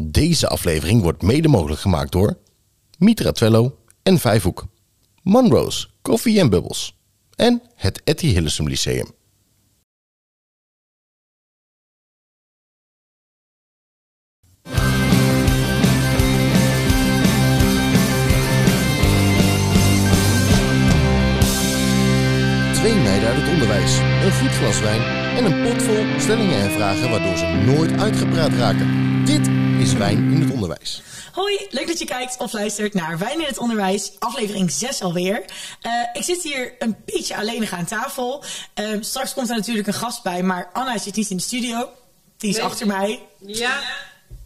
Deze aflevering wordt mede mogelijk gemaakt door Mitra Twello en Vijfhoek, Monroe's Koffie en Bubbles en het Etty Hillesum Lyceum. Twee meiden uit het onderwijs, een goed glas wijn en een pot vol stellingen en vragen waardoor ze nooit uitgepraat raken. Is Wijn in het Onderwijs. Hoi, leuk dat je kijkt of luistert naar Wijn in het Onderwijs, aflevering 6 alweer. Eh, ik zit hier een beetje alleen aan tafel. Eh, straks komt er natuurlijk een gast bij, maar Anna zit niet in de studio. Die is Nee. achter mij. Ja,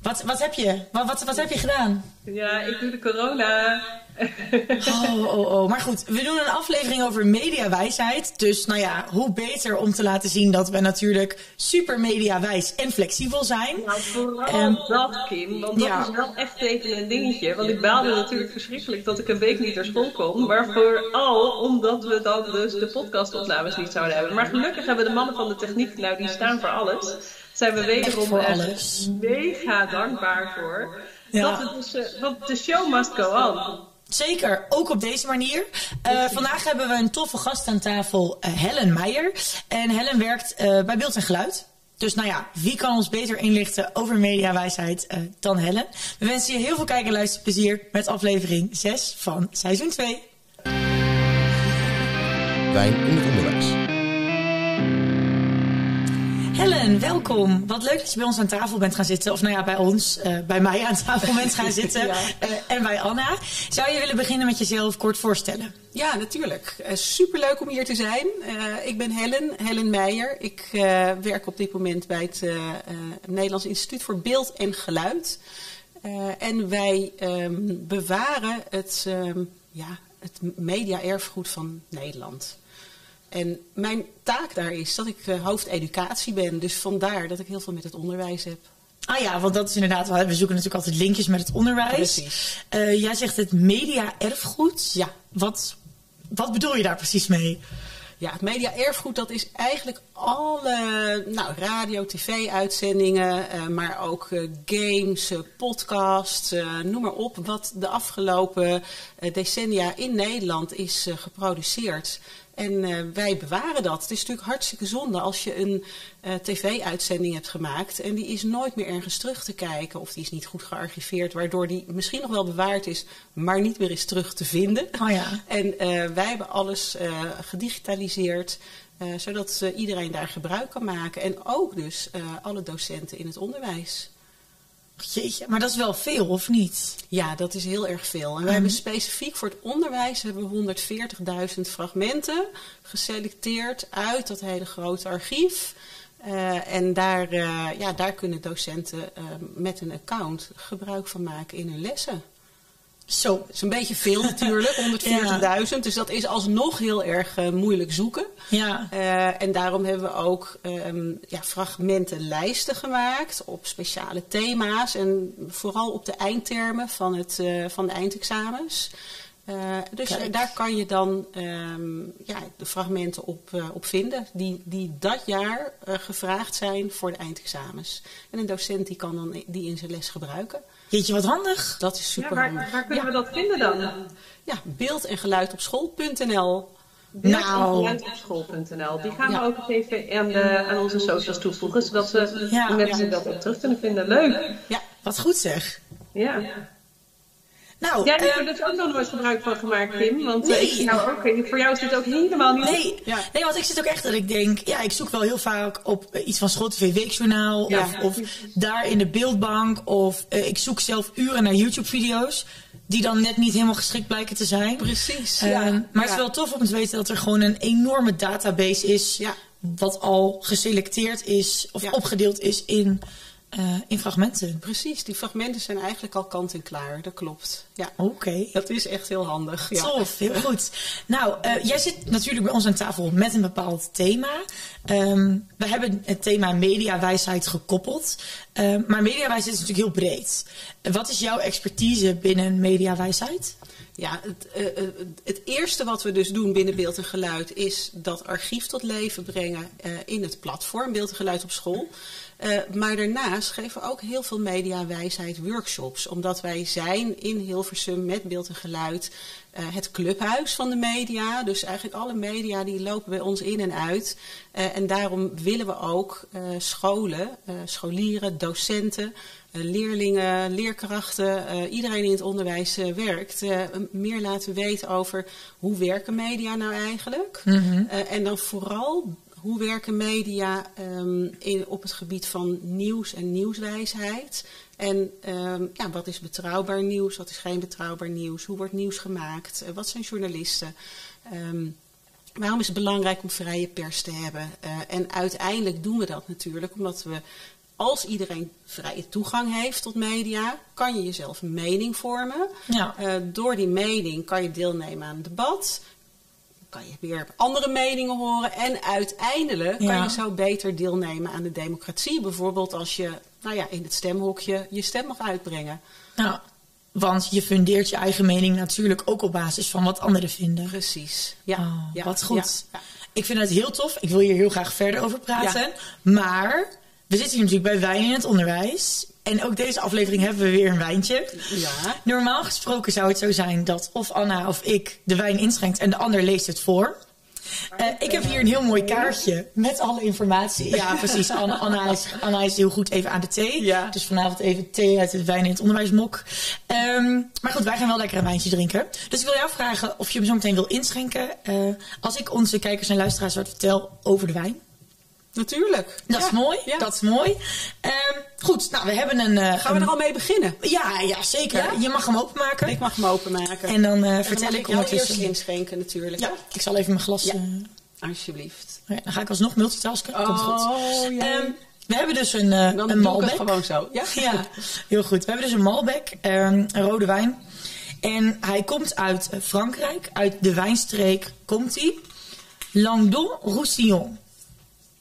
Wat, wat heb je? Wat, wat, wat heb je gedaan? ja, ik doe de corona. Oh, oh, oh. Maar goed, we doen een aflevering over mediawijsheid. Dus nou ja, hoe beter om te laten zien dat we natuurlijk super mediawijs en flexibel zijn. Nou, vooral Ehm, dat, Kim. Want dat ja. is wel echt even een dingetje. Want ik baalde natuurlijk verschrikkelijk dat ik een week niet naar school kon. Maar vooral omdat we dan dus de podcastopnames niet zouden hebben. Maar gelukkig hebben de mannen van de techniek, nou die staan voor alles. Zijn we wederom voor echt mega dankbaar voor. Ja. Dat het dus, eh, want de show must go on. Zeker, ook op deze manier. Eh, vandaag hebben we een toffe gast aan tafel, eh, Helen Meijer. En Helen werkt eh, bij Beeld en Geluid. Dus nou ja, wie kan ons beter inlichten over mediawijsheid eh, dan Helen? We wensen je heel veel kijk- en luisterplezier met aflevering 6 van seizoen 2. Wijn in het Onderwijs. Helen, welkom. Wat leuk dat je bij ons aan tafel bent gaan zitten. Of nou ja, bij ons, eh, bij mij aan tafel bent gaan zitten. Ja. Eh, en bij Anna. Zou je willen beginnen met jezelf kort voorstellen? Ja, natuurlijk. Uh, superleuk om hier te zijn. Ik ben Helen, Helen Meijer. Ik werk op dit moment bij het Nederlands Instituut voor Beeld en Geluid. En wij ehm, bewaren het, ehm, ja, het media-erfgoed van Nederland. En mijn taak daar is dat ik eh, hoofdeducatie ben. Dus vandaar dat ik heel veel met het onderwijs heb. Ah ja, want dat is inderdaad, wel- we zoeken natuurlijk altijd linkjes met het onderwijs. Precies. Eh, jij zegt het media-erfgoed. Ja. Wat, wat bedoel je daar precies mee? Ja, het media-erfgoed dat is eigenlijk alle nou, radio, tv-uitzendingen, eh, maar ook games, podcasts, noem maar op. Wat de afgelopen decennia in Nederland is geproduceerd. En eh, wij bewaren dat. Het is natuurlijk hartstikke zonde als je een eh, tv-uitzending hebt gemaakt en die is nooit meer ergens terug te kijken of die is niet goed gearchiveerd, waardoor die misschien nog wel bewaard is, maar niet meer is terug te vinden. Oh ja. En eh, wij hebben alles gedigitaliseerd, zodat iedereen daar gebruik kan maken. En ook dus alle docenten in het onderwijs. Jeetje, maar dat is wel veel, of niet? Ja, dat is heel erg veel. En wij hebben specifiek voor het onderwijs hebben we 140.000 fragmenten geselecteerd uit dat hele grote archief. Eh, en daar, eh, ja, daar kunnen docenten eh, met een account gebruik van maken in hun lessen. Zo. Dat is een beetje veel natuurlijk, 140.000. Dus dat is alsnog heel erg eh, moeilijk zoeken. Ja. Eh, en daarom hebben we ook ehm, ja, fragmentenlijsten gemaakt op speciale thema's. En vooral op de eindtermen van, het, eh, van de eindexamens. Dus Kijk. daar kan je dan ehm, ja, de fragmenten op, op vinden die, die dat jaar gevraagd zijn voor de eindexamens. En een docent die kan dan die in zijn les gebruiken. Jeetje, wat handig. Dat is Ja, super waar, handig. waar kunnen we dat vinden dan? Ja, beeld en geluid op school.nl. Nou. Beeldopschool.nl. Die gaan Ja. we ook eens even aan, de, aan onze socials toevoegen, zodat we Ja. mensen dat ook terug kunnen vinden. Leuk. Ja, Wat goed zeg. Ja. Nou, Jij hebt er dus ook nog nooit gebruik van gemaakt, Kim. Want eh, Nee. ik nou voor jou is dit ook helemaal niet. Nee, Ja. nee, want ik zit ook echt dat ik denk, ja, ik zoek wel heel vaak op eh, iets van School TV Weekjournaal Ja. of, of daar in de beeldbank of eh, ik zoek zelf uren naar YouTube-video's die dan net niet helemaal geschikt blijken te zijn. precies. Ehm, ja. maar het is wel tof om te weten dat er gewoon een enorme database is wat al geselecteerd is of opgedeeld is in, eh, in fragmenten. Precies, die fragmenten zijn eigenlijk al kant en klaar. Dat klopt. Ja, Oké. dat is echt heel handig. Ja. Tof, heel goed. Nou, eh, jij zit natuurlijk bij ons aan tafel met een bepaald thema. Ehm, we hebben het thema mediawijsheid gekoppeld. Ehm, maar mediawijsheid is natuurlijk heel breed. Wat is jouw expertise binnen mediawijsheid? Ja, het, eh, het eerste wat we dus doen binnen Beeld en Geluid is dat archief tot leven brengen in het platform Beeld en Geluid op school. Eh, maar daarnaast geven we ook heel veel mediawijsheid workshops. Omdat wij zijn in Hilversum met beeld en geluid eh, het clubhuis van de media. Dus eigenlijk alle media die lopen bij ons in en uit. Eh, en daarom willen we ook scholen, scholieren, docenten, leerlingen, leerkrachten, iedereen die in het onderwijs werkt, meer laten weten over hoe werken media nou eigenlijk. Mm en dan vooral hoe werken media um, in, op het gebied van nieuws en nieuwswijsheid? En um, ja, wat is betrouwbaar nieuws, wat is geen betrouwbaar nieuws? Hoe wordt nieuws gemaakt? Uh, wat zijn journalisten? Um, waarom is het belangrijk om vrije pers te hebben? Uh, en uiteindelijk doen we dat natuurlijk omdat we, als iedereen vrije toegang heeft tot media, kan je jezelf een mening vormen. Ja. Uh, door die mening kan je deelnemen aan een debat kan je weer andere meningen horen. En uiteindelijk kan je zo beter deelnemen aan de democratie. Bijvoorbeeld als je nou ja, in het stemhokje je stem mag uitbrengen. Ja, want je fundeert je eigen mening natuurlijk ook op basis van wat anderen vinden. Precies. Ja, oh, ja wat goed. Ik vind het heel tof. Ik wil hier heel graag verder over praten. Maar we zitten hier natuurlijk bij Wijn in het Onderwijs. En ook deze aflevering hebben we weer een wijntje. Ja. Normaal gesproken zou het zo zijn dat of Anna of ik de wijn inschenkt en de ander leest het voor. Uh, ik heb hier een heel mooi kaartje met alle informatie. Ja, precies. Anna, Anna, is, Anna is heel goed even aan de thee. Ja. Dus vanavond even thee uit het wijn in het onderwijsmok. Um, maar goed, wij gaan wel lekker een wijntje drinken. Dus ik wil jou vragen of je hem zo meteen wil inschenken. Uh, als ik onze kijkers en luisteraars wat vertel over de wijn. Natuurlijk. Dat is mooi. Dat is mooi. Um, goed, nou, we hebben een. Uh, Gaan we er al mee beginnen? Ja, ja zeker. Je mag hem openmaken. Ik mag hem openmaken. En dan uh, vertel en ik ondertussen. Ik inschenken natuurlijk. Ja, ik zal even mijn glas. Ja. Uh, Alsjeblieft. Ja, dan ga ik alsnog multitasken. Oh, Komt goed. Ja. Um, we hebben dus een, uh, dan een Malbec. gewoon zo. Ja? ja, heel goed. We hebben dus een Malbec, um, een rode wijn. En hij komt uit Frankrijk, uit de wijnstreek komt hij. Languedoc-Roussillon.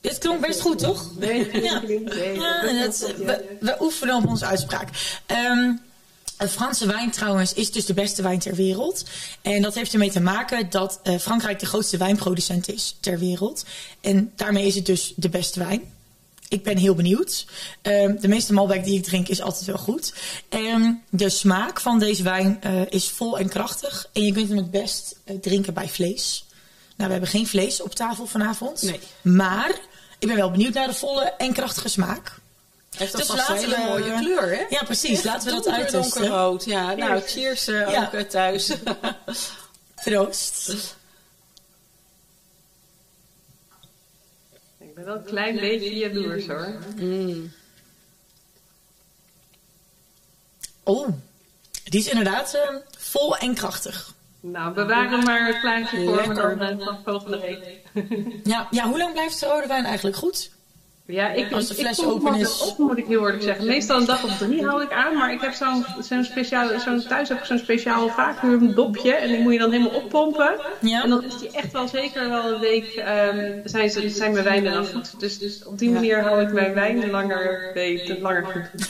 Dit klonk best goed, toch? Nee, ja. nee. ja we, we, oefenen op onze uitspraak. Um, Franse wijn trouwens is dus de beste wijn ter wereld. En dat heeft ermee te maken dat uh, Frankrijk de grootste wijnproducent is ter wereld. En daarmee is het dus de beste wijn. Ik ben heel benieuwd. Um, de meeste Malbec die ik drink is altijd wel goed. Um, de smaak van deze wijn uh, is vol en krachtig. En je kunt hem het best uh, drinken bij vlees. Nou, we hebben geen vlees op tafel vanavond. Nee. Maar ik ben wel benieuwd naar de volle en krachtige smaak. Heeft dat dus een hele we, mooie kleur, hè? Ja, precies. laten we dat uittesten. donkerrood. Ja, nou, cheers uh, ja. ook uh, thuis. Troost. Ik ben wel een klein beetje jaloers, hoor. Mm. Oh, die is inderdaad uh, vol en krachtig. Nou, bewaren maar het plaatje voor me dan uh, volgende week. Ja, ja, hoe lang blijft de rode wijn eigenlijk goed? Ja, ik, Als de fles ik open is. Op, moet ik heel eerlijk zeggen. Meestal een dag of drie hou ik aan, maar ik heb zo'n zo'n speciaal, zo'n thuis heb ik zo'n speciaal vacuüm dopje en die moet je dan helemaal oppompen. Ja. En dan is die echt wel zeker wel een week, um, zijn, zijn mijn wijnen dan goed. Dus, dus op die manier hou ik mijn wijn langer, nee, langer goed.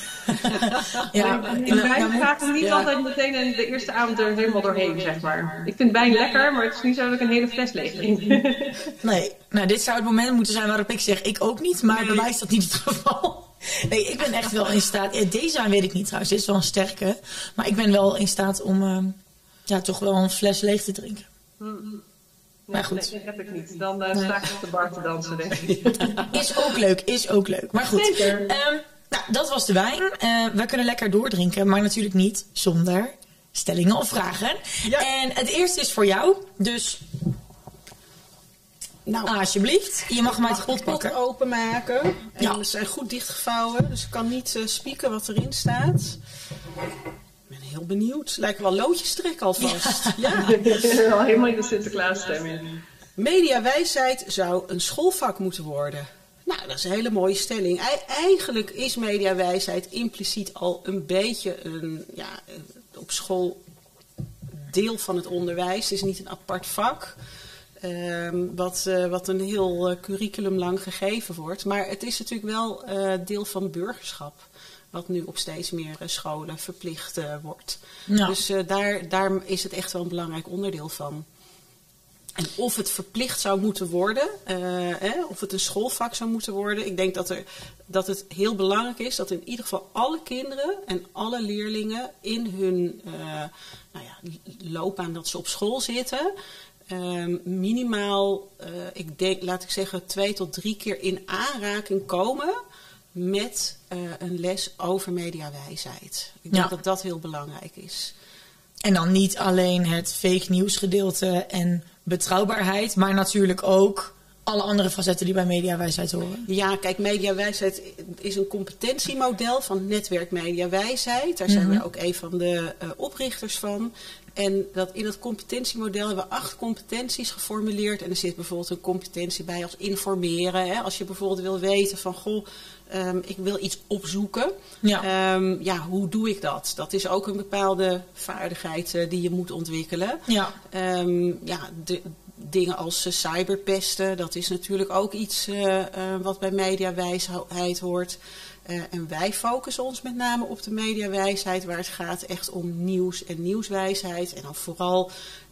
Ja, ik wijn ga ik niet ja. altijd meteen in de eerste avond er helemaal doorheen, zeg maar. Ik vind wijn lekker, maar het is niet zo dat ik een hele fles leeg drink. nee, nou dit zou het moment moeten zijn waarop ik zeg, ik ook niet, maar nee. bij mij is dat niet het geval. Nee, ik ben echt wel in staat. Ja, deze wijn weet ik niet trouwens, dit is wel een sterke. Maar ik ben wel in staat om uh, ja, toch wel een fles leeg te drinken. Mm. Maar goed. Nee, dat heb ik niet. Dan uh, sta ik op de bar te dansen, denk ik. Is ook leuk, is ook leuk. Maar goed. Zeker. Um, nou, dat was de wijn. Uh, we kunnen lekker doordrinken, maar natuurlijk niet zonder stellingen of vragen. Ja. En het eerste is voor jou, dus nou, alsjeblieft. Je mag hem uit de pot pakken. pot openmaken. En ja. ze zijn goed dichtgevouwen, dus ik kan niet uh, spieken wat erin staat. Ik ben heel benieuwd. Lijken wel loodjes trekken alvast. Ja. ja. al helemaal in de Sinterklaas stemming. Mediawijsheid zou een schoolvak moeten worden. Nou, dat is een hele mooie stelling. Eigenlijk is mediawijsheid impliciet al een beetje een, ja, op school deel van het onderwijs. Het is niet een apart vak. Um, wat, uh, wat een heel uh, curriculum lang gegeven wordt. Maar het is natuurlijk wel uh, deel van burgerschap. Wat nu op steeds meer scholen verplicht wordt. Ja. Dus daar, daar is het echt wel een belangrijk onderdeel van. En of het verplicht zou moeten worden, uh, hè, of het een schoolvak zou moeten worden. Ik denk dat, er, dat het heel belangrijk is dat in ieder geval alle kinderen en alle leerlingen in hun uh, nou ja, loopbaan dat ze op school zitten, uh, minimaal, ik denk, laat ik zeggen, twee tot drie keer in aanraking komen met een les over mediawijsheid. Ik denk Ja. dat dat heel belangrijk is. En dan niet alleen het fake nieuws gedeelte en betrouwbaarheid, maar natuurlijk ook alle andere facetten die bij mediawijsheid horen. Ja, kijk, mediawijsheid is een competentiemodel van netwerk mediawijsheid. Daar zijn Mhm. we ook een van de eh, oprichters van. En dat in het competentiemodel hebben we acht competenties geformuleerd. En er zit bijvoorbeeld een competentie bij als informeren. Hè? Als je bijvoorbeeld wil weten van, goh, ehm, ik wil iets opzoeken. Ja. Ehm, ja, hoe doe ik dat? Dat is ook een bepaalde vaardigheid eh, die je moet ontwikkelen. Ja. Ehm, ja, de, dingen als eh, cyberpesten, dat is natuurlijk ook iets eh, wat bij mediawijsheid hoort. En wij focussen ons met name op de mediawijsheid, waar het gaat echt om nieuws en nieuwswijsheid. En dan vooral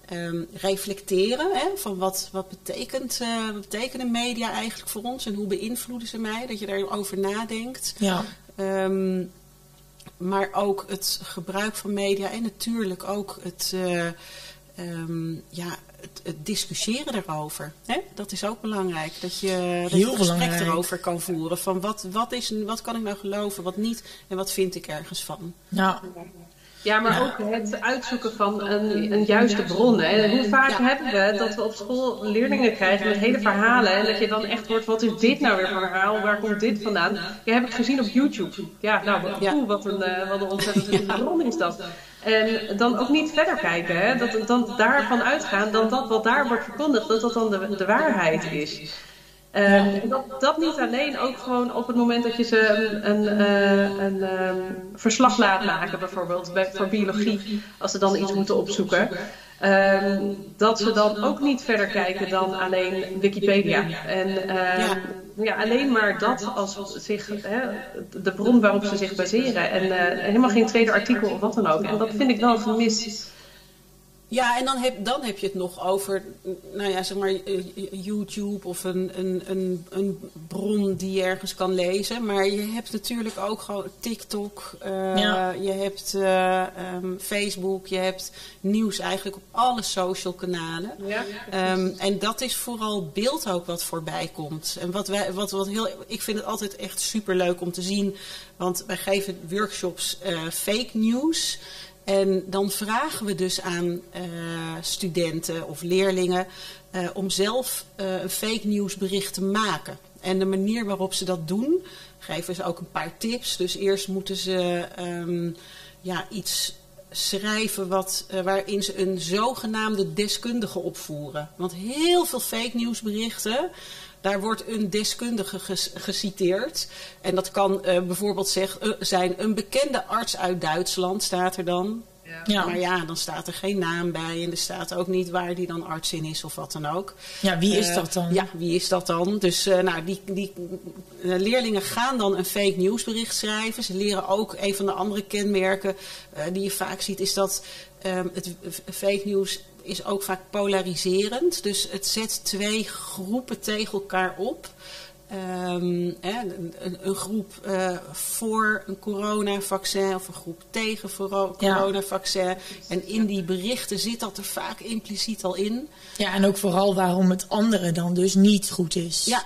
ehm, reflecteren hè, van wat, wat, betekent, eh, wat betekenen media eigenlijk voor ons en hoe beïnvloeden ze mij, dat je daarover nadenkt. Ja. Ehm, maar ook het gebruik van media en natuurlijk ook het, eh, ehm, ja, het, het discussiëren erover. Hè? Dat is ook belangrijk. Dat je, dat je Heel een gesprek erover kan voeren. Van wat, wat, is, wat kan ik nou geloven, wat niet en wat vind ik ergens van. Ja. Ja, maar ook het uitzoeken van een, een juiste bron. Hè. Hoe vaak hebben we dat we op school leerlingen krijgen met hele verhalen. En dat je dan echt hoort, wat is dit nou weer voor verhaal? Waar komt dit vandaan? Ja, heb ik gezien op YouTube. Ja, nou, oeh, wat een, eh, wat een ontzettend bron is dat. En dan ook niet verder kijken. Hè. Dat, dan daarvan uitgaan dat dat wat daar wordt verkondigd, dat dat dan de, de waarheid is. Ehm, dat, dat niet alleen, ook gewoon op het moment dat je ze een, een, eh, een ehm, verslag laat maken, bijvoorbeeld bij, voor biologie, als ze dan iets moeten opzoeken. ehm, dat ze dan ook niet verder kijken dan alleen Wikipedia. En Ja. alleen maar dat als zich, hè, de bron waarop ze zich baseren. En eh, helemaal geen tweede artikel of wat dan ook. En dat vind ik wel een gemis. Ja, en dan heb, dan heb je het nog over, nou ja, zeg maar, eh, YouTube of een, een, een, een bron die je ergens kan lezen. Maar je hebt natuurlijk ook gewoon TikTok, eh, Ja. je hebt eh, ehm, Facebook, je hebt nieuws eigenlijk op alle social kanalen. Ja. Ehm, en dat is vooral beeld ook wat voorbij komt. En wat wij, wat, wat heel, ik vind het altijd echt super leuk om te zien. Want wij geven workshops eh, fake news. En dan vragen we dus aan eh, studenten of leerlingen eh, om zelf eh, een fake nieuwsbericht te maken. En de manier waarop ze dat doen, geven ze ook een paar tips. Dus eerst moeten ze ehm, ja, iets schrijven wat, waarin ze een zogenaamde deskundige opvoeren. Want heel veel fake nieuwsberichten, daar wordt een deskundige ges- geciteerd. En dat kan eh, bijvoorbeeld zeg, eh, zijn een bekende arts uit Duitsland, staat er dan. Ja. Maar ja, dan staat er geen naam bij en er staat ook niet waar die dan arts in is of wat dan ook. ja, wie is Eh, dat dan? Ja, wie is dat dan? Dus eh, nou, die, die leerlingen gaan dan een fake nieuwsbericht schrijven. Ze leren ook een van de andere kenmerken eh, die je vaak ziet, is dat ehm, het fake nieuws is ook vaak polariserend. Dus het zet twee groepen tegen elkaar op. Ehm, hè, een, een- groep eh, voor een coronavaccin of een groep tegen voor Ja. coronavaccin. En in die berichten zit dat er vaak impliciet al in. Ja, en ook vooral waarom het andere dan dus niet goed is. Ja,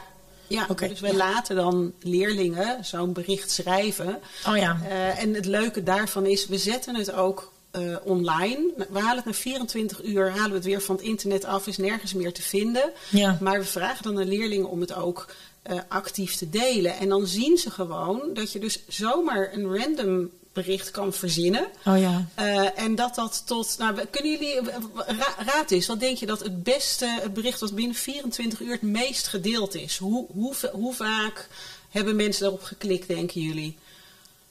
ja. Dus wij laten dan leerlingen zo'n bericht schrijven. Oh ja. Eh, en het leuke daarvan is, we zetten het ook eh, online. We halen het na 24 uur, halen we het weer van het internet af, is nergens meer te vinden. Ja. Maar we vragen dan aan leerlingen om het ook eh, actief te delen. En dan zien ze gewoon dat je dus zomaar een random bericht kan verzinnen. Oh ja. Eh, en dat dat tot. Nou, kunnen jullie. ra- raad eens, wat denk je dat het beste het bericht wat binnen 24 uur het meest gedeeld is? Hoe, hoe, hoe vaak hebben mensen daarop geklikt, denken jullie?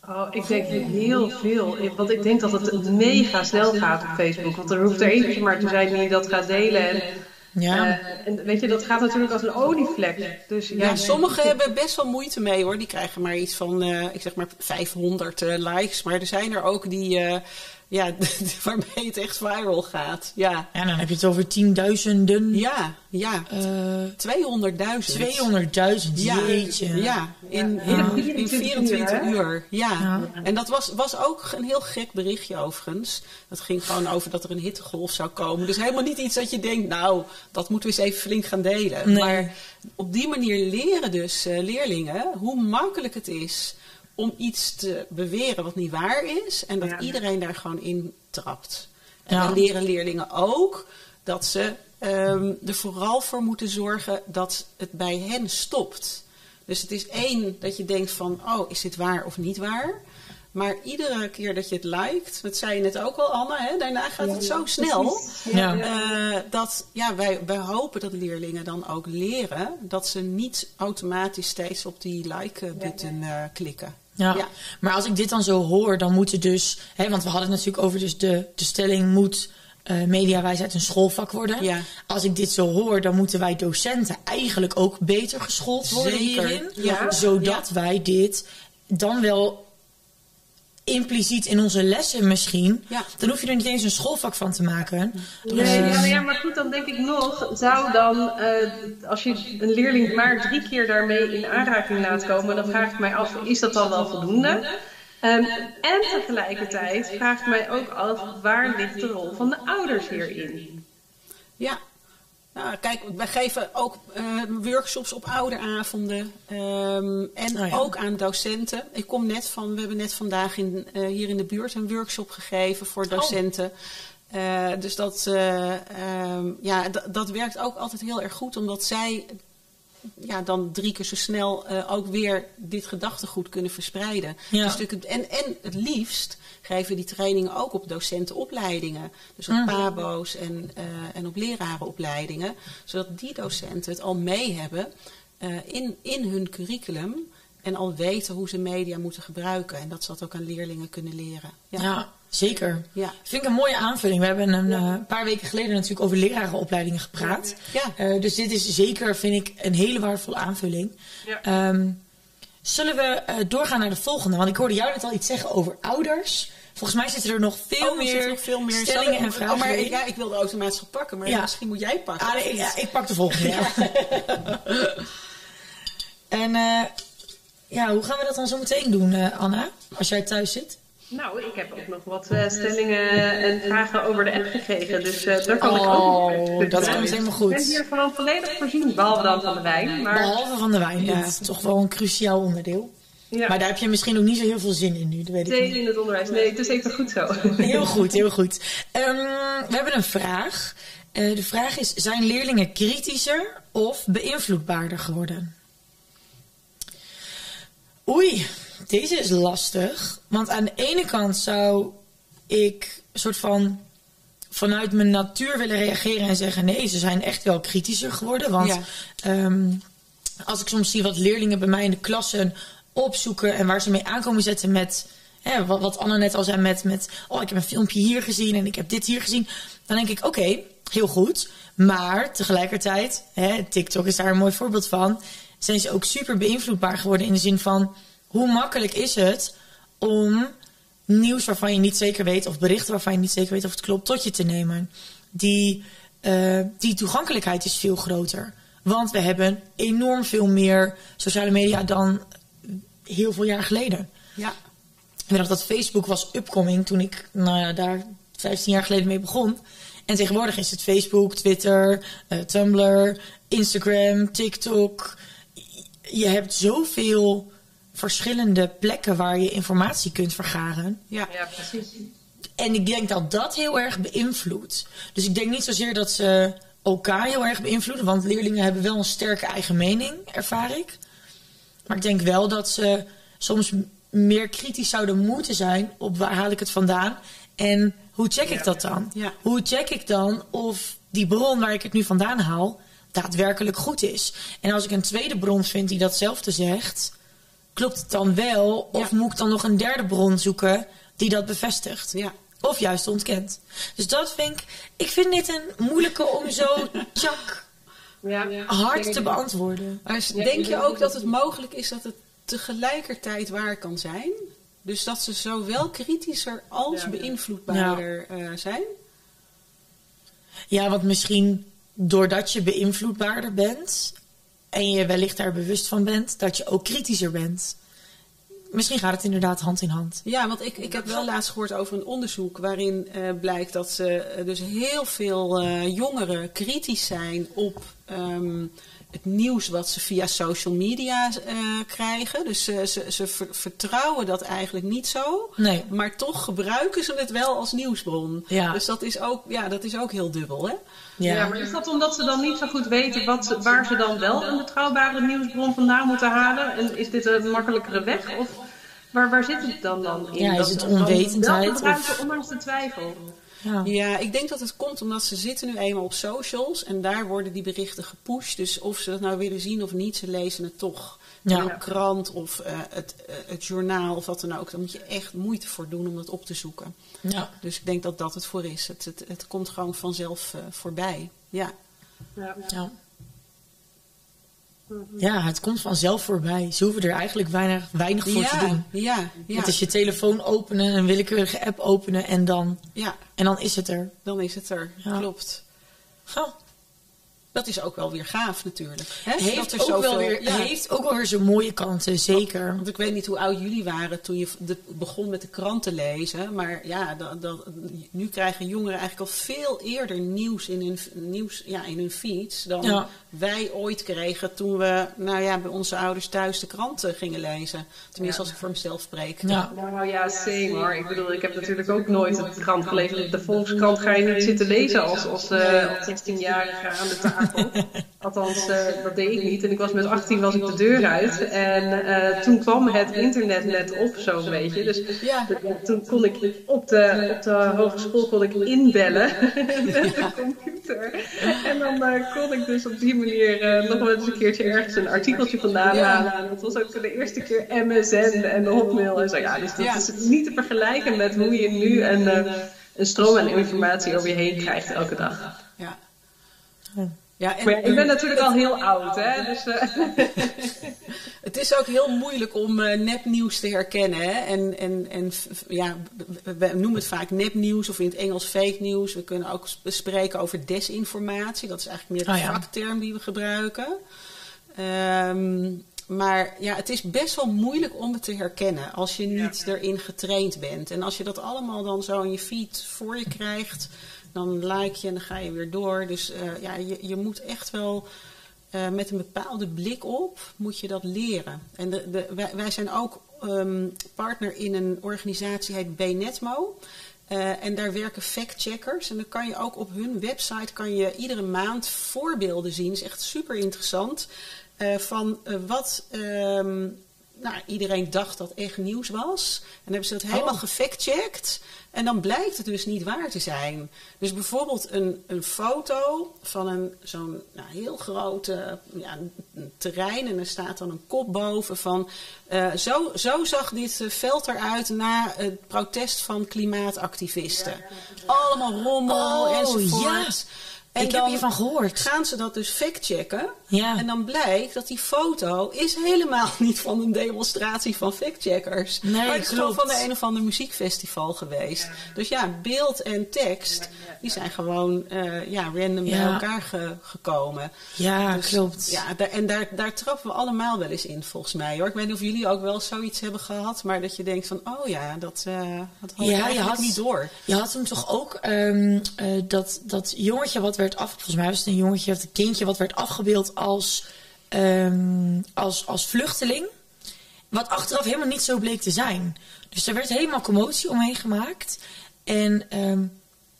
Oh, ik denk heel veel. Want ik denk dat het mega snel gaat op Facebook. Want er hoeft er eentje maar te zijn die dat gaat delen. En, Ja. eh, en weet je, dat gaat natuurlijk als een olievlek. Dus ja, Ja, sommigen hebben best wel moeite mee hoor. Die krijgen maar iets van, eh, ik zeg maar 500 eh, likes. Maar er zijn er ook die, eh, ja, waarmee het echt viral gaat. Ja, Ja, dan heb je het over tienduizenden. ja, ja. eh 200.000. 200.000, Ja, jeetje. ja, in, Ja. in, in 24 uur. Ja. Ja. en dat was, was ook een heel gek berichtje overigens. Dat ging gewoon over dat er een hittegolf zou komen. Dus helemaal niet iets dat je denkt, nou, dat moeten we eens even flink gaan delen. Nee. Maar op die manier leren dus eh, leerlingen hoe makkelijk het is om iets te beweren wat niet waar is. En dat Ja. iedereen daar gewoon in trapt. En Ja. dan leren leerlingen ook dat ze ehm, er vooral voor moeten zorgen dat het bij hen stopt. Dus het is één dat je denkt van, oh, is dit waar of niet waar? Maar iedere keer dat je het liked, dat zei je net ook al, Anne, hè, daarna gaat het zo snel. Ja. eh, dat ja, wij, wij hopen dat leerlingen dan ook leren dat ze niet automatisch steeds op die like-button eh, klikken. Ja. Ja. maar als ik dit dan zo hoor, dan moeten dus... Hè, want we hadden het natuurlijk over dus de, de stelling... moet eh, mediawijsheid een schoolvak worden. Ja. Als ik dit zo hoor, dan moeten wij docenten eigenlijk ook beter geschoold worden Zeker. hierin. Ja. Zodat wij dit dan wel impliciet in onze lessen misschien... Ja. dan hoef je er niet eens een schoolvak van te maken. Nee, ja, ja, maar goed, dan denk ik nog, zou dan, eh, als je een leerling maar drie keer daarmee in aanraking laat komen, dan vraag ik mij af, is dat dan wel voldoende? Ehm, en tegelijkertijd vraag ik mij ook af, waar ligt de rol van de ouders hierin? Ja. Nou, kijk, wij geven ook eh, workshops op ouderavonden ehm, en Oh ja. ook aan docenten. Ik kom net van, we hebben net vandaag in, eh, hier in de buurt een workshop gegeven voor docenten. Eh, dus dat, eh, ehm, ja, dat werkt ook altijd heel erg goed, omdat zij ja, dan drie keer zo snel eh, ook weer dit gedachtegoed kunnen verspreiden. Ja. Dus natuurlijk en, en het liefst geven die trainingen ook op docentenopleidingen. Dus op Mhm. pabo's en, eh, en op lerarenopleidingen. Zodat die docenten het al mee hebben eh, in, in hun curriculum. En al weten hoe ze media moeten gebruiken. En dat ze dat ook aan leerlingen kunnen leren. Ja, zeker. Ja. Vind ik een mooie aanvulling. We hebben een eh, paar weken geleden natuurlijk over lerarenopleidingen gepraat. Ja. Eh, dus dit is zeker, vind ik, een hele waardevolle aanvulling. Ja. Ehm, zullen we eh, doorgaan naar de volgende? Want ik hoorde jou net al iets zeggen over ouders. Volgens mij zitten er nog veel, Oh, er meer, nog veel meer stellingen en Oh, vragen maar in. ja, ik wilde automatisch gaan pakken, maar Ja. misschien moet jij pakken. Ah, nee, ja, ik pak de volgende. Ja. en eh, ja, hoe gaan we dat dan zo meteen doen, eh, Anna? Als jij thuis zit? Nou, ik heb ook nog wat eh, stellingen en vragen over de app gekregen, dus eh, daar kan ik ook Oh, dat komt helemaal Ik goed. ben hier gewoon volledig voorzien, behalve dan van de wijn. Maar, Behalve van de wijn. Ja. Dat is toch wel een cruciaal onderdeel. ja, Maar daar heb je misschien ook niet zo heel veel zin in nu. Dat weet ik niet. in het onderwijs. Nee, het is even goed zo. Heel goed, heel goed. Ehm, we hebben een vraag. Eh, de vraag is: zijn leerlingen kritischer of beïnvloedbaarder geworden? Oei, deze is lastig. Want aan de ene kant zou ik soort van vanuit mijn natuur willen reageren en zeggen: nee, ze zijn echt wel kritischer geworden. Want Ja. ehm, als ik soms zie wat leerlingen bij mij in de klassen opzoeken en waar ze mee aankomen zetten met. Hè, wat, wat Anne net al zei met, met, oh ik heb een filmpje hier gezien en ik heb dit hier gezien. Dan denk ik, oké, heel goed. Maar tegelijkertijd, hè, TikTok is daar een mooi voorbeeld van, zijn ze ook super beïnvloedbaar geworden in de zin van, hoe makkelijk is het om nieuws waarvan je niet zeker weet, of berichten waarvan je niet zeker weet of het klopt, tot je te nemen. Die, eh, die toegankelijkheid is veel groter. Want we hebben enorm veel meer sociale media dan heel veel jaar geleden. Ja. Ik nog dat Facebook was upcoming toen ik nou ja, daar 15 jaar geleden mee begon. En tegenwoordig is het Facebook, Twitter, eh, Tumblr, Instagram, TikTok. Je hebt zoveel verschillende plekken waar je informatie kunt vergaren. Ja. Ja, precies. En ik denk dat dat heel erg beïnvloedt. Dus ik denk niet zozeer dat ze elkaar heel erg beïnvloeden. Want leerlingen hebben wel een sterke eigen mening, ervaar ik. Maar ik denk wel dat ze soms meer kritisch zouden moeten zijn op waar haal ik het vandaan. En hoe check ik dat dan? Ja. Hoe check ik dan of die bron waar ik het nu vandaan haal daadwerkelijk goed is? En als ik een tweede bron vind die datzelfde zegt, klopt het dan wel? Of Ja. moet ik dan nog een derde bron zoeken die dat bevestigt? Ja. Of juist ontkent. Dus dat vind ik. Ik vind dit een moeilijke om zo tjak Ja. hard te beantwoorden. Maar denk je ook dat het- mogelijk is dat het tegelijkertijd waar kan zijn? Dus dat ze zowel kritischer als Ja. beïnvloedbaarder eh, zijn. Ja, want misschien doordat je beïnvloedbaarder bent en je wellicht daar bewust van bent, dat je ook kritischer bent. Misschien gaat het inderdaad hand in hand. Ja, want ik, ik heb wel laatst gehoord over een onderzoek waarin eh, blijkt dat ze eh, dus heel veel eh, jongeren kritisch zijn op ehm, het nieuws wat ze via social media krijgen. Dus ze, ze, ze ver- vertrouwen dat eigenlijk niet zo. Nee. Maar toch gebruiken ze het wel als nieuwsbron. Ja. Dus dat is ook, ja, dat is ook heel dubbel, hè? Ja, Ja, maar is dat omdat ze dan niet zo goed weten wat, ze- waar ze dan wel een betrouwbare nieuwsbron vandaan moeten halen? En is dit een makkelijkere weg? Of waar, waar zit het dan, dan in? Ja, is Dat het onwetendheid Wel gebruiken, of- ondanks de twijfel. ja. Ja, ik denk dat het komt omdat ze zitten nu eenmaal op socials en daar worden die berichten gepusht. Dus of ze dat nou willen zien of niet, ze lezen het toch. Ja. Een krant of eh, het, eh, het journaal of wat dan ook. Daar moet je echt moeite voor doen om dat op te zoeken. ja. Dus ik denk dat dat het voor is. Het, het, het komt gewoon vanzelf eh, voorbij. Ja. Ja. Ja. ja, het komt vanzelf voorbij. Ze hoeven er eigenlijk weinig, weinig voor te doen. ja, ja, Het is je telefoon openen, een willekeurige app openen en dan, ja, en dan is het er. dan is het er. Ja. Klopt. Dat is ook wel weer gaaf natuurlijk. Hè? dat heeft, er ook wel weer, ja. heeft ook wel weer zijn mooie kanten, zeker. Want ik weet niet hoe oud jullie waren toen je de- begon met de krant te lezen. Maar ja, dat, dat, nu krijgen jongeren eigenlijk al veel eerder nieuws in hun, nieuws, ja, in hun feeds. Dan Ja. wij ooit kregen toen we nou ja, bij onze ouders thuis de kranten gingen lezen. Tenminste, als ik voor mezelf spreek. Ja. Nou ja, same hoor. Ik bedoel, ik heb natuurlijk ook nooit de krant gelezen. De Volkskrant ga je niet zitten lezen als, als, eh, als 16-jarige aan de tafel. Althans, eh, dat deed ik niet. En ik was met 18 was ik de deur uit. En eh, toen kwam het internet net op zo'n beetje. Dus Ja. de- toen kon ik op de, op de hogeschool kon ik inbellen met de computer. En dan eh, kon ik dus op die manier eh, nog wel eens een keertje ergens een artikeltje vandaan halen. En dat was ook voor de eerste keer MSN en Hotmail en zo. Ja, dus dat is niet te vergelijken met hoe je nu een, eh, een stroom aan informatie over je heen krijgt elke dag. Ja. Ja. En Maar ja, ik ben natuurlijk al heel oud, hè. Dus, eh, Het is ook heel moeilijk om eh, nepnieuws te herkennen. Hè? En, en, en ja, we, noemen het vaak nepnieuws of in het Engels fake nieuws. We kunnen ook sp- spreken over desinformatie. Dat is eigenlijk meer de Oh ja. vakterm die we gebruiken. Ehm, maar ja, het is best wel moeilijk om het te herkennen als je niet erin getraind bent. En als je dat allemaal dan zo in je feed voor je krijgt, dan like je en dan ga je weer door. Dus eh, ja, je, je moet echt wel eh, met een bepaalde blik op, moet je dat leren. En de, de, wij, zijn ook ehm, partner in een organisatie, heet BNetmo. Eh, en daar werken factcheckers. En dan kan je ook op hun website kan je iedere maand voorbeelden zien. is echt super interessant. van wat ehm, nou, iedereen dacht dat echt nieuws was. En dan hebben ze dat helemaal Oh. gefactcheckt. En dan blijkt het dus niet waar te zijn. Dus bijvoorbeeld een, een foto van een, zo'n nou, heel groot eh, ja, terrein. En er staat dan een kop boven van... eh, zo, zo zag dit eh, veld eruit na het protest van klimaatactivisten. Allemaal rommel Oh, enzovoort. En ik heb hiervan gehoord. gaan ze dat dus factchecken. Ja. En dan blijkt dat die foto is helemaal niet van een demonstratie van factcheckers. Nee, maar het is gewoon van de een of ander muziekfestival geweest. Dus ja, beeld en tekst, die zijn gewoon eh, ja, random bij elkaar ge- gekomen. Ja, Dus, klopt. Ja, daar, en daar, daar trappen we allemaal wel eens in, volgens mij. Hoor. Ik weet niet of jullie ook wel zoiets hebben gehad, maar dat je denkt van, oh ja, dat, eh dat had Ja, je had- niet door. Je had hem toch ook ehm, eh, dat, dat jongetje wat werd af, volgens mij was het een jongetje of een kindje wat werd afgebeeld als, ehm, als, als vluchteling, wat achteraf helemaal niet zo bleek te zijn. Dus er werd helemaal commotie omheen gemaakt en ehm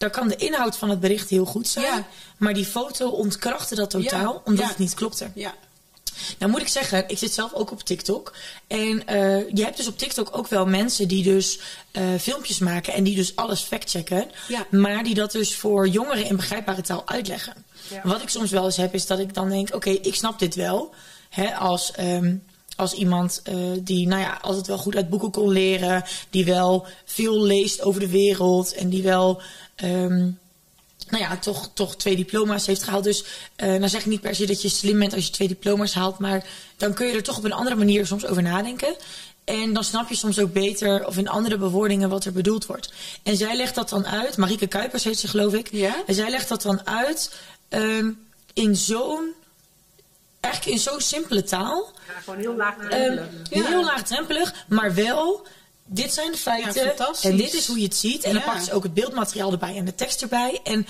daar kan de inhoud van het bericht heel goed zijn, Ja. maar die foto ontkrachtte dat totaal Ja, omdat ja. het niet klopte. Ja, Nou moet ik zeggen, ik zit zelf ook op TikTok. En eh, je hebt dus op TikTok ook wel mensen die dus eh, filmpjes maken en die dus alles factchecken. Ja. Maar die dat dus voor jongeren in begrijpbare taal uitleggen. Ja. Wat ik soms wel eens heb, is dat ik dan denk, oké, ik snap dit wel. Hè, als, ehm, als iemand eh, die nou ja, altijd wel goed uit boeken kon leren. Die wel veel leest over de wereld. En die wel... ehm, nou ja, toch, toch twee diploma's heeft gehaald. Dus eh nou zeg ik niet per se dat je slim bent als je twee diploma's haalt. Maar dan kun je er toch op een andere manier soms over nadenken. En dan snap je soms ook beter, of in andere bewoordingen, wat er bedoeld wordt. En zij legt dat dan uit, Marieke Kuipers heet ze geloof ik. Ja? En zij legt dat dan uit ehm, in zo'n, eigenlijk in zo'n simpele taal. Ja, gewoon heel laagdrempelig. Ehm, Heel laagdrempelig, maar wel. Dit zijn de feiten. Ja, en dit is hoe je het ziet. En dan Ja. pakt ze ook het beeldmateriaal erbij en de tekst erbij. En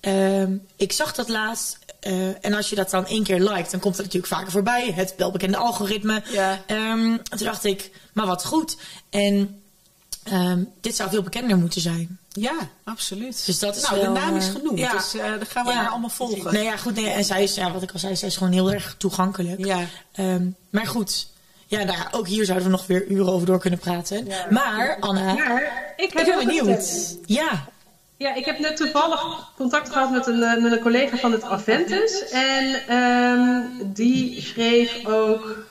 ehm, ik zag dat laatst. eh, en als je dat dan één keer liked, dan komt het natuurlijk vaker voorbij. Het welbekende algoritme. Ja. Ehm, toen dacht ik, maar wat goed. En ehm, dit zou veel bekender moeten zijn. Ja, absoluut. Dus dat is nou, wel, de naam is eh, genoemd, ja. dus eh dan gaan we Ja. haar allemaal volgen. Nee, ja, goed. Nee, en zij is, ja, wat ik al zei, zij is gewoon heel erg toegankelijk. Ja. Maar goed. Ja, nou ja, ook hier zouden we nog weer uren over door kunnen praten. Maar, Anna, ik ik heb ben ook een benieuwd. Ja. Ja, ik heb net toevallig contact gehad met een, eh, met een collega van het Aventus. En ehm, die schreef ook.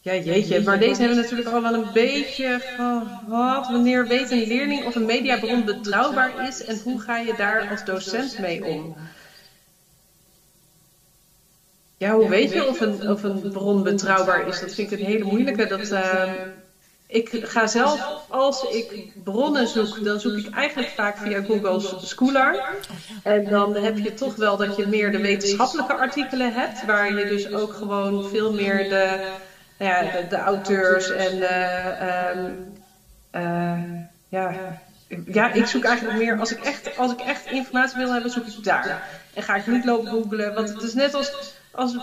Ja, jeetje, maar deze hebben we natuurlijk al wel een beetje gehad. Wanneer weet een leerling of een mediabron betrouwbaar is en hoe ga je daar als docent mee om? Ja, hoe weet je of een, of een bron betrouwbaar is? Dat vind ik een hele moeilijke. Dat, ehm, ik ga zelf, als ik bronnen zoek, dan zoek ik eigenlijk vaak via Google Scholar. En dan heb je toch wel dat je meer de wetenschappelijke artikelen hebt, waar je dus ook gewoon veel meer de, nou ja, de, de auteurs en de, ehm, eh, ja, ja, ik zoek eigenlijk meer, als ik, echt, als ik echt informatie wil hebben, zoek ik daar. En ga ik niet lopen googlen, want het is net als, als,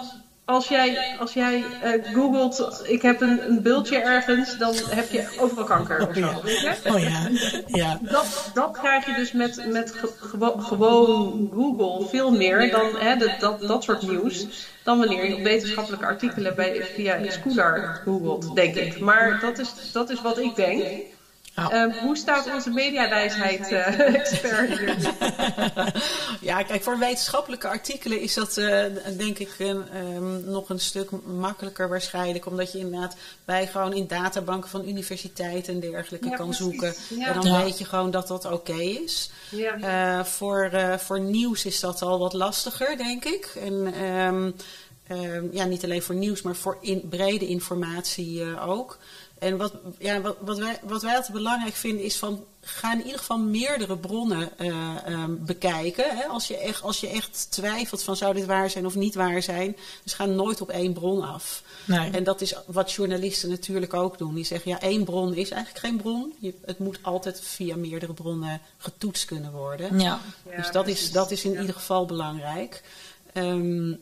als jij, als jij eh, googelt, ik heb een, een bultje ergens, dan heb je overal kanker weet je? Oh ja. Ja. Dat, dat krijg je dus met, met ge- gewo- gewoon Google veel meer dan hè, dat, dat, dat soort nieuws. Dan wanneer je op wetenschappelijke artikelen bij, via Scholar googelt, denk ik. Maar dat is, dat is wat ik denk. Nou. Ehm, hoe staat onze mediawijsheid-expert hier? Ja, kijk, voor wetenschappelijke artikelen is dat eh, denk ik een, ehm, nog een stuk makkelijker waarschijnlijk. Omdat je inderdaad bij gewoon in databanken van universiteiten en dergelijke Ja, kan precies. zoeken. Ja. En dan Ja. weet je gewoon dat dat oké is. Ja. Eh, voor, eh, voor nieuws is dat al wat lastiger, denk ik. En ehm, ehm, ja, niet alleen voor nieuws, maar voor in, brede informatie eh, ook. En wat, ja, wat, wat, wij, wat wij altijd belangrijk vinden is van ga in ieder geval meerdere bronnen eh, ehm, bekijken. Hè? Als, je echt, als je echt twijfelt van zou dit waar zijn of niet waar zijn, dus ga nooit op één bron af. Nee. En dat is wat journalisten natuurlijk ook doen. Die zeggen ja, één bron is eigenlijk geen bron. Je, het moet altijd via meerdere bronnen getoetst kunnen worden. Ja. Dus dat is, dat is in ieder geval belangrijk. Ehm,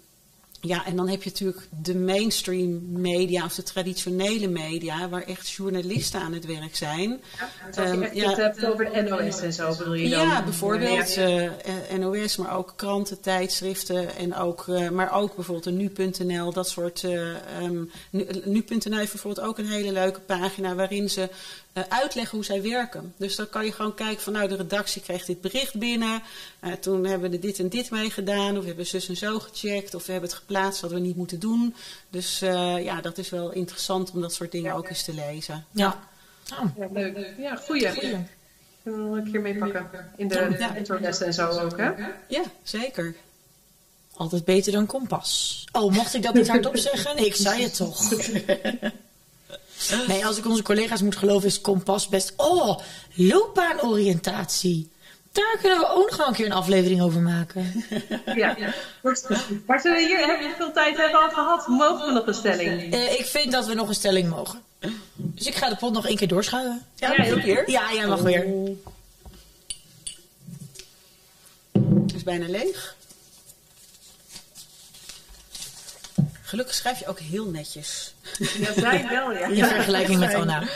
ja, en dan heb je natuurlijk de mainstream media of de traditionele media, waar echt journalisten aan het werk zijn. Als je Ehm, ja. het hebt over de NOS en zo, bedoel je dan? Ja, bijvoorbeeld Ja. eh, eh, NOS, maar ook kranten, tijdschriften en ook, eh, maar ook bijvoorbeeld de nu.nl, dat soort. eh, ehm, nu- Nu.nl heeft bijvoorbeeld ook een hele leuke pagina waarin ze eh, uitleggen hoe zij werken. Dus dan kan je gewoon kijken van nou, de redactie kreeg dit bericht binnen, eh, toen hebben we er dit en dit mee gedaan, of we hebben zus en zo gecheckt, of we hebben het geplaatst wat we niet moeten doen. Dus eh, ja, dat is wel interessant om dat soort dingen ook eens te lezen. Ja. Oh, Ja, leuk. Ja, goeie. we nog een keer meepakken. In de Ja. introlessen en zo ook, hè? Ja, zeker. Altijd beter dan kompas. Oh, mocht ik dat niet hardop zeggen? Nee, ik zei het toch. Nee, als ik onze collega's moet geloven, is kompas best. Oh, loopbaanoriëntatie. Daar kunnen we ook nog wel een keer een aflevering over maken. Ja. Maar zullen we hier hebben we veel tijd hebben al gehad? Mogen we nog een stelling? Eh, ik vind dat we nog een stelling mogen. Dus ik ga de pot nog één keer doorschuiven. Ja, Ja, nog een keer. Ja, jij mag weer. Het is bijna leeg. Gelukkig schrijf je ook heel netjes. Ja, zij wel, ja. In vergelijking met Anna.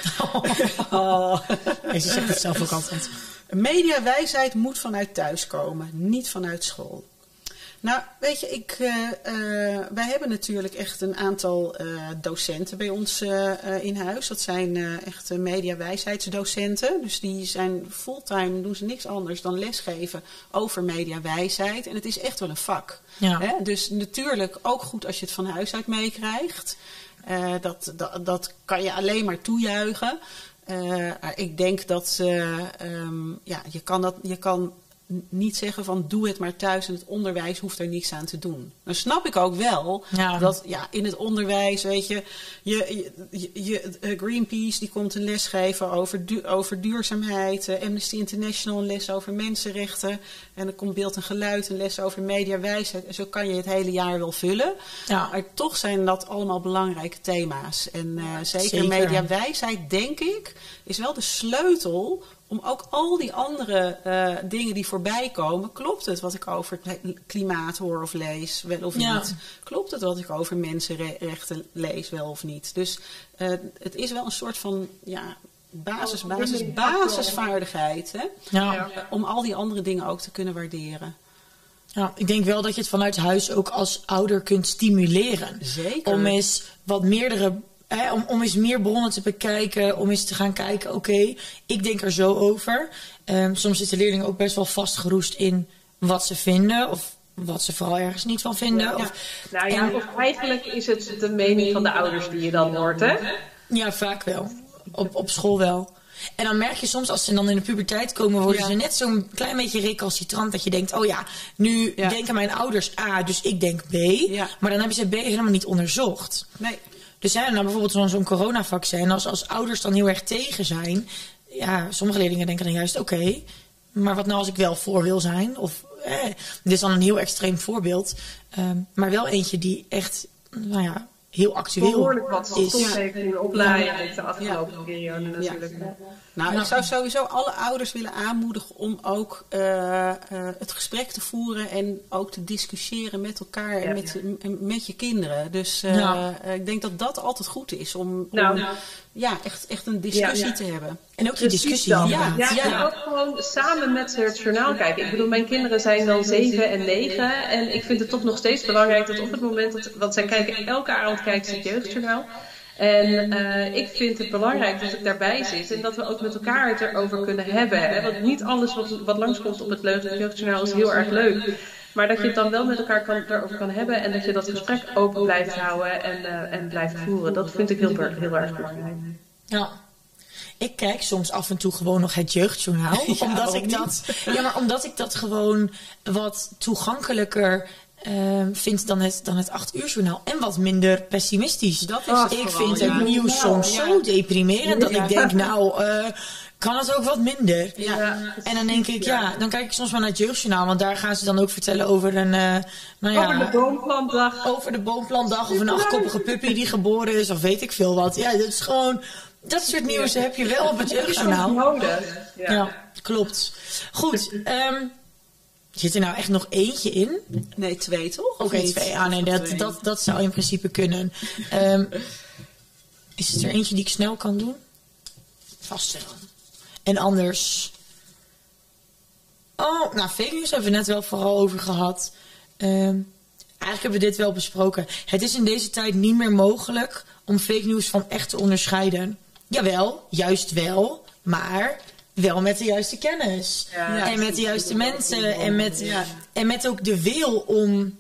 Oh. Nee, ze zegt het zelf ook altijd. Mediawijsheid moet vanuit thuis komen, niet vanuit school. Nou, weet je, ik, eh, eh, wij hebben natuurlijk echt een aantal eh, docenten bij ons in huis. Dat zijn echt mediawijsheidsdocenten. Dus die zijn fulltime, doen ze niks anders dan lesgeven over mediawijsheid. En het is echt wel een vak. Ja. Hè? Dus natuurlijk ook goed als je het van huis uit meekrijgt. Dat, dat, dat kan je alleen maar toejuichen. Ik denk dat ehm, ja, je kan, dat, je kan niet zeggen van doe het maar thuis en het onderwijs hoeft er niks aan te doen. Dan snap ik ook wel Ja. dat ja, in het onderwijs, weet je, je, je, je eh, Greenpeace die komt een les geven over, du- over duurzaamheid, eh, Amnesty International een les over mensenrechten en dan komt beeld en geluid een les over mediawijsheid en zo kan je het hele jaar wel vullen. Ja. Maar toch zijn dat allemaal belangrijke thema's. En eh, zeker, zeker. mediawijsheid, denk ik, is wel de sleutel om ook al die andere eh, dingen die voorbij komen. Klopt het wat ik over het klimaat hoor of lees, wel of Ja. niet? Klopt het wat ik over mensenrechten lees, wel of niet? Dus eh, het is wel een soort van ja, basis, Oh, basis, basisvaardigheid. Hè? Ja. Ja. Om al die andere dingen ook te kunnen waarderen. Ja, ik denk wel dat je het vanuit huis ook als ouder kunt stimuleren. Zeker. Om eens wat meerdere. Hè, om, om eens meer bronnen te bekijken. Om eens te gaan kijken, oké, ik denk er zo over. Ehm, soms zitten leerlingen ook best wel vastgeroest in wat ze vinden. Of wat ze vooral ergens niet van vinden. Ja. Of, Nou ja, En- of eigenlijk is het de mening van de ouders die je dan hoort, hè? Ja, vaak wel. Op, op school wel. En dan merk je soms als ze dan in de puberteit komen, worden Ja. ze net zo'n klein beetje recalcitrant. Dat je denkt, oh ja, nu Ja. denken mijn ouders A, dus ik denk B. Ja. Maar dan hebben ze B helemaal niet onderzocht. Nee. Dus hè, nou bijvoorbeeld zo'n zo'n coronavaccin, als, als ouders dan heel erg tegen zijn. Ja, sommige leerlingen denken dan juist, oké, maar wat nou als ik wel voor wil zijn? Of, eh, dit is dan een heel extreem voorbeeld. ehm, maar wel eentje die echt, nou ja, heel actueel Behoorlijk wat is. stof heeft in de opleiding de afgelopen periode natuurlijk. Nou, ik zou sowieso alle ouders willen aanmoedigen om ook eh, eh, het gesprek te voeren en ook te discussiëren met elkaar en Ja. met, met je kinderen. Dus eh, Ja. eh, ik denk dat dat altijd goed is om, om, Nou. Ja, echt, echt een discussie Ja. te hebben. En ook die Precies discussie. dat. Ja, Ja, ja. en ook gewoon samen met het journaal kijken. Ik bedoel, mijn kinderen zijn dan 7 en 9. En ik vind het toch nog steeds belangrijk dat op het moment dat... Want zij kijken elke avond kijken ze het jeugdjournaal. En eh, ik vind het belangrijk dat ik daarbij zit. En dat we ook met elkaar het erover kunnen hebben. Hè? Want niet alles wat, wat langskomt op het leuk- jeugdjournaal is heel erg leuk. Maar dat je het dan wel met elkaar kan, daarover kan hebben. En dat je dat gesprek open blijft houden en, eh, en blijft voeren. Dat vind ik heel, heel erg belangrijk. Ja. Ik kijk soms af en toe gewoon nog het jeugdjournaal. Ja, omdat, ik dat, ja, maar omdat ik dat gewoon wat toegankelijker ehm, vind dan het, dan het 8 uur journaal. En wat minder pessimistisch. Dat is ik vooral, vind ja. het nieuws soms Ja. zo deprimerend dat ik denk, nou, eh, kan het ook wat minder? Ja. En dan denk ik, ja, dan kijk ik soms maar naar het jeugdjournaal. Want daar gaan ze dan ook vertellen over een, eh, nou ja, Over de boomplantdag. over de boomplantdag of een achtkoppige puppy die geboren is of weet ik veel wat. Ja, dat is gewoon, dat soort nieuws heb je wel op het jeugdjournaal. Nodig. Ja. Ja, klopt. Goed, ehm, zit er nou echt nog eentje in? Nee, twee toch? Oké, twee. Ah nee, dat, twee? dat, dat zou in principe kunnen. Ehm, is er eentje die ik snel kan doen? Vast wel. En anders... Oh, nou, fake news hebben we net wel vooral over gehad. Ehm, eigenlijk hebben we dit wel besproken. Het is in deze tijd niet meer mogelijk om fake news van echt te onderscheiden. Jawel, juist wel, maar wel met de juiste kennis. Ja. en met de juiste mensen. En met, Ja. en met ook de wil om,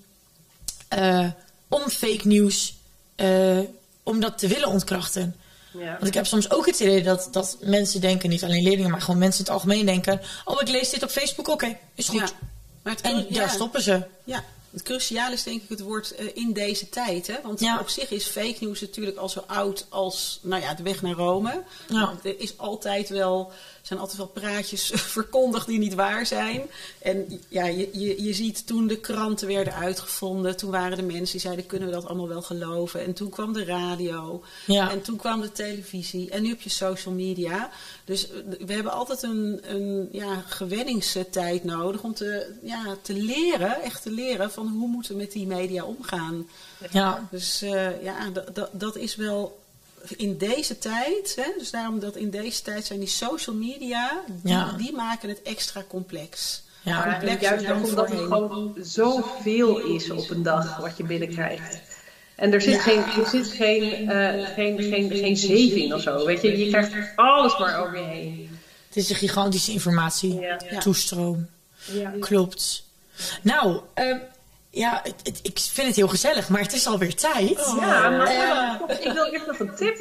eh, om fake news eh, om dat te willen ontkrachten. Ja. Want ik heb soms ook het idee dat, dat mensen denken, niet alleen leerlingen, maar gewoon mensen in het algemeen denken: Oh, ik lees dit op Facebook, oké, is goed. Ja. Maar het, En ja. daar stoppen ze. Ja, het cruciaal is denk ik het woord eh, in deze tijd. Hè? Want Ja. op zich is fake news natuurlijk al zo oud als nou ja, de weg naar Rome. Ja. Er is altijd wel, zijn altijd wel praatjes verkondigd die niet waar zijn. En ja, je, je, je ziet toen de kranten werden uitgevonden, toen waren de mensen die zeiden kunnen we dat allemaal wel geloven. En toen kwam de radio Ja. en toen kwam de televisie en nu heb je social media. Dus eh, we hebben altijd een, een ja, gewenningstijd nodig om te, ja, te leren, echt te leren van hoe moeten we met die media omgaan. Ja, Dus eh, ja, dat is wel in deze tijd, hè, dus daarom dat in deze tijd zijn die social media, die, Ja. die maken het extra complex. ja. Juist dan ook omdat het voorheen. gewoon zoveel is op een dag wat je binnenkrijgt. En er zit Ja. geen, er zit geen, eh, geen, geen, geen zeef in of zo. Weet je, je krijgt alles maar over je heen. Het is een gigantische informatie. Ja. Toestroom. Ja. Klopt. Nou, ehm, ja, het- het- ik vind het heel gezellig, maar het is alweer tijd. Ja, maar Eh, ik wil eerst nog een tip.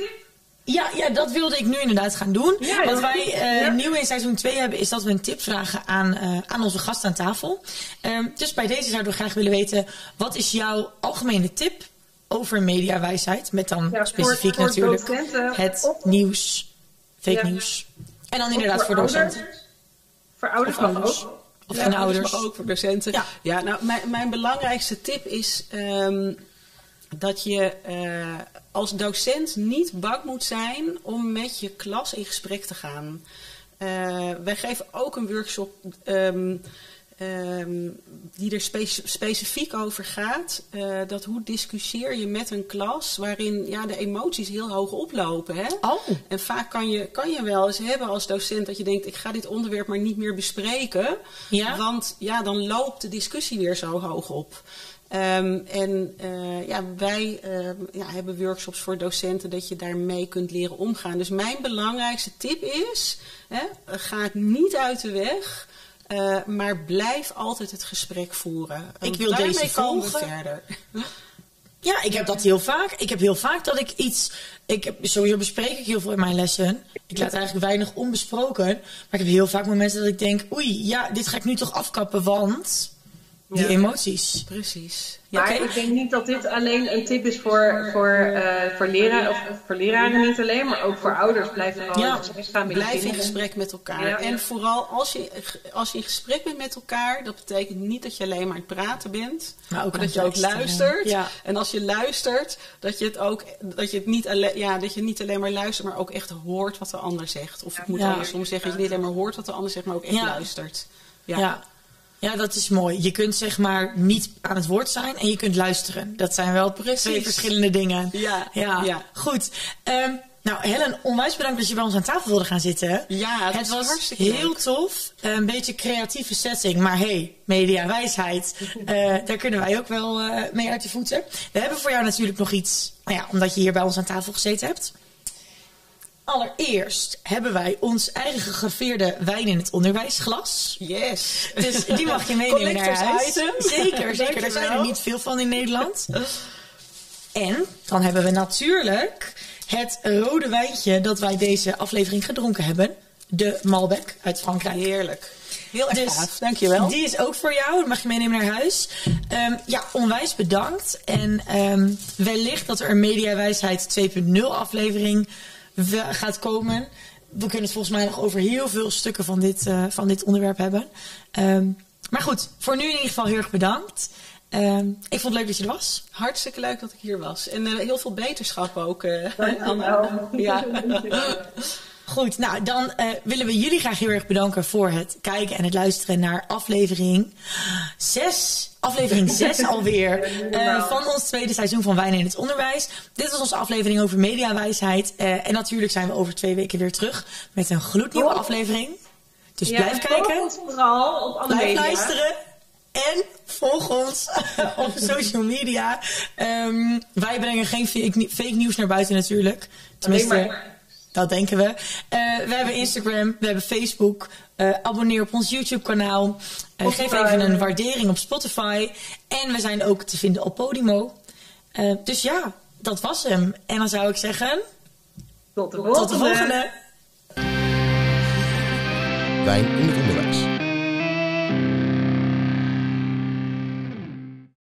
Ja, ja, dat wilde ik nu inderdaad gaan doen. Ja, Wat wij eh, Ja. nieuw in seizoen 2 hebben, is dat we een tip vragen aan, eh, aan onze gast aan tafel. Ehm, dus bij deze zouden we graag willen weten, wat is jouw algemene tip over mediawijsheid? Met dan Ja, specifiek voor- voor natuurlijk docenten het of- nieuws, fake Ja. nieuws. En dan inderdaad voor docenten. ouders. Voor ouders ouders. ook. Of dat ouders. mag ook voor docenten. Ja. Ja, nou, mijn, mijn belangrijkste tip is ehm, dat je eh, als docent niet bang moet zijn om met je klas in gesprek te gaan. Eh, wij geven ook een workshop ehm, ehm, die er spe- specifiek over gaat. eh, dat hoe discussieer je met een klas waarin ja, de emoties heel hoog oplopen. Hè? Oh, En vaak kan je, kan je wel eens hebben als docent dat je denkt: ik ga dit onderwerp maar niet meer bespreken. Ja. Want ja, dan loopt de discussie weer zo hoog op. Ehm, en eh, ja, wij ehm, ja, hebben workshops voor docenten dat je daarmee kunt leren omgaan. Dus mijn belangrijkste tip is: hè, ga niet uit de weg. Eh, maar blijf altijd het gesprek voeren. Ik wil deze volgen. verder. Ja, ik heb dat heel vaak. Ik heb heel vaak dat ik iets. Ik heb, sowieso bespreek ik heel veel in mijn lessen. Ik laat eigenlijk weinig onbesproken. Maar ik heb heel vaak momenten dat ik denk: oei, ja, dit ga ik nu toch afkappen, want. Die emoties. Precies. Ja, Maar ik denk niet dat dit alleen een tip is voor, voor, eh, voor, leraar, of voor leraren niet alleen, maar ook voor ouders. Blijf gewoon Ja. in gesprek gaan met Blijf in gesprek met elkaar. Ja. En vooral als je, als je in gesprek bent met elkaar, dat betekent niet dat je alleen maar aan het praten bent, Maar ook dat je ook luistert. Ja. En als je luistert, dat je het ook dat je het niet alleen, ja, dat je niet alleen maar luistert, maar ook echt hoort wat de ander zegt. Of ik moet Ja. andersom zeggen, dat je niet alleen maar hoort wat de ander zegt, maar ook echt Ja. luistert. Ja. Ja. dat is mooi. Je kunt zeg maar niet aan het woord zijn en je kunt luisteren. Dat zijn wel Precies. twee verschillende dingen. Ja, ja. ja. Goed. Ehm, nou, Helen, onwijs bedankt dat je bij ons aan tafel wilde gaan zitten. Ja, het was hartstikke heel leuk. tof. Een beetje creatieve setting. Maar hey, mediawijsheid. eh daar kunnen wij ook wel eh, mee uit de voeten. We hebben voor jou natuurlijk nog iets. Nou ja, omdat je hier bij ons aan tafel gezeten hebt. Allereerst hebben wij ons eigen gegraveerde wijn in het onderwijsglas. Yes. Dus die mag je meenemen naar huis. item. Zeker, zeker. Daar zijn er niet veel van in Nederland. En dan hebben we natuurlijk het rode wijntje dat wij deze aflevering gedronken hebben. De Malbec uit Frankrijk. Heerlijk. Heel erg Dus gaaf. Dankjewel. Die is ook voor jou. Dat mag je meenemen naar huis. Ehm, ja, onwijs bedankt. En ehm, wellicht dat er een Mediawijsheid 2.0 aflevering gaat komen. We kunnen het volgens mij nog over heel veel stukken van dit, eh, van dit onderwerp hebben. Ehm, maar goed, voor nu in ieder geval heel erg bedankt. Ehm, ik vond het leuk dat je er was. Hartstikke leuk dat ik hier was. En eh, heel veel beterschap ook, eh Dankjewel. Anne. Ja. Goed, nou dan eh, willen we jullie graag heel erg bedanken voor het kijken en het luisteren naar aflevering 6. Aflevering 6 alweer eh, van ons tweede seizoen van Wijn in het Onderwijs. Dit was onze aflevering over mediawijsheid. Eh, en natuurlijk zijn we over twee weken weer terug met een gloednieuwe Oh. aflevering. Dus Ja, blijf en kijken, ons vooral op alle blijf media. luisteren. En volg ons op social media. Ehm, wij brengen geen fake fake nieuws naar buiten natuurlijk. Tenminste, dat denken we. Eh, we hebben Instagram, we hebben Facebook. Eh, abonneer op ons YouTube-kanaal. Eh, geef even een waardering op Spotify. En we zijn ook te vinden op Podimo. Eh, dus ja, dat was hem. En dan zou ik zeggen, Tot de volgende. tot de volgende. Wijn in het onderwijs.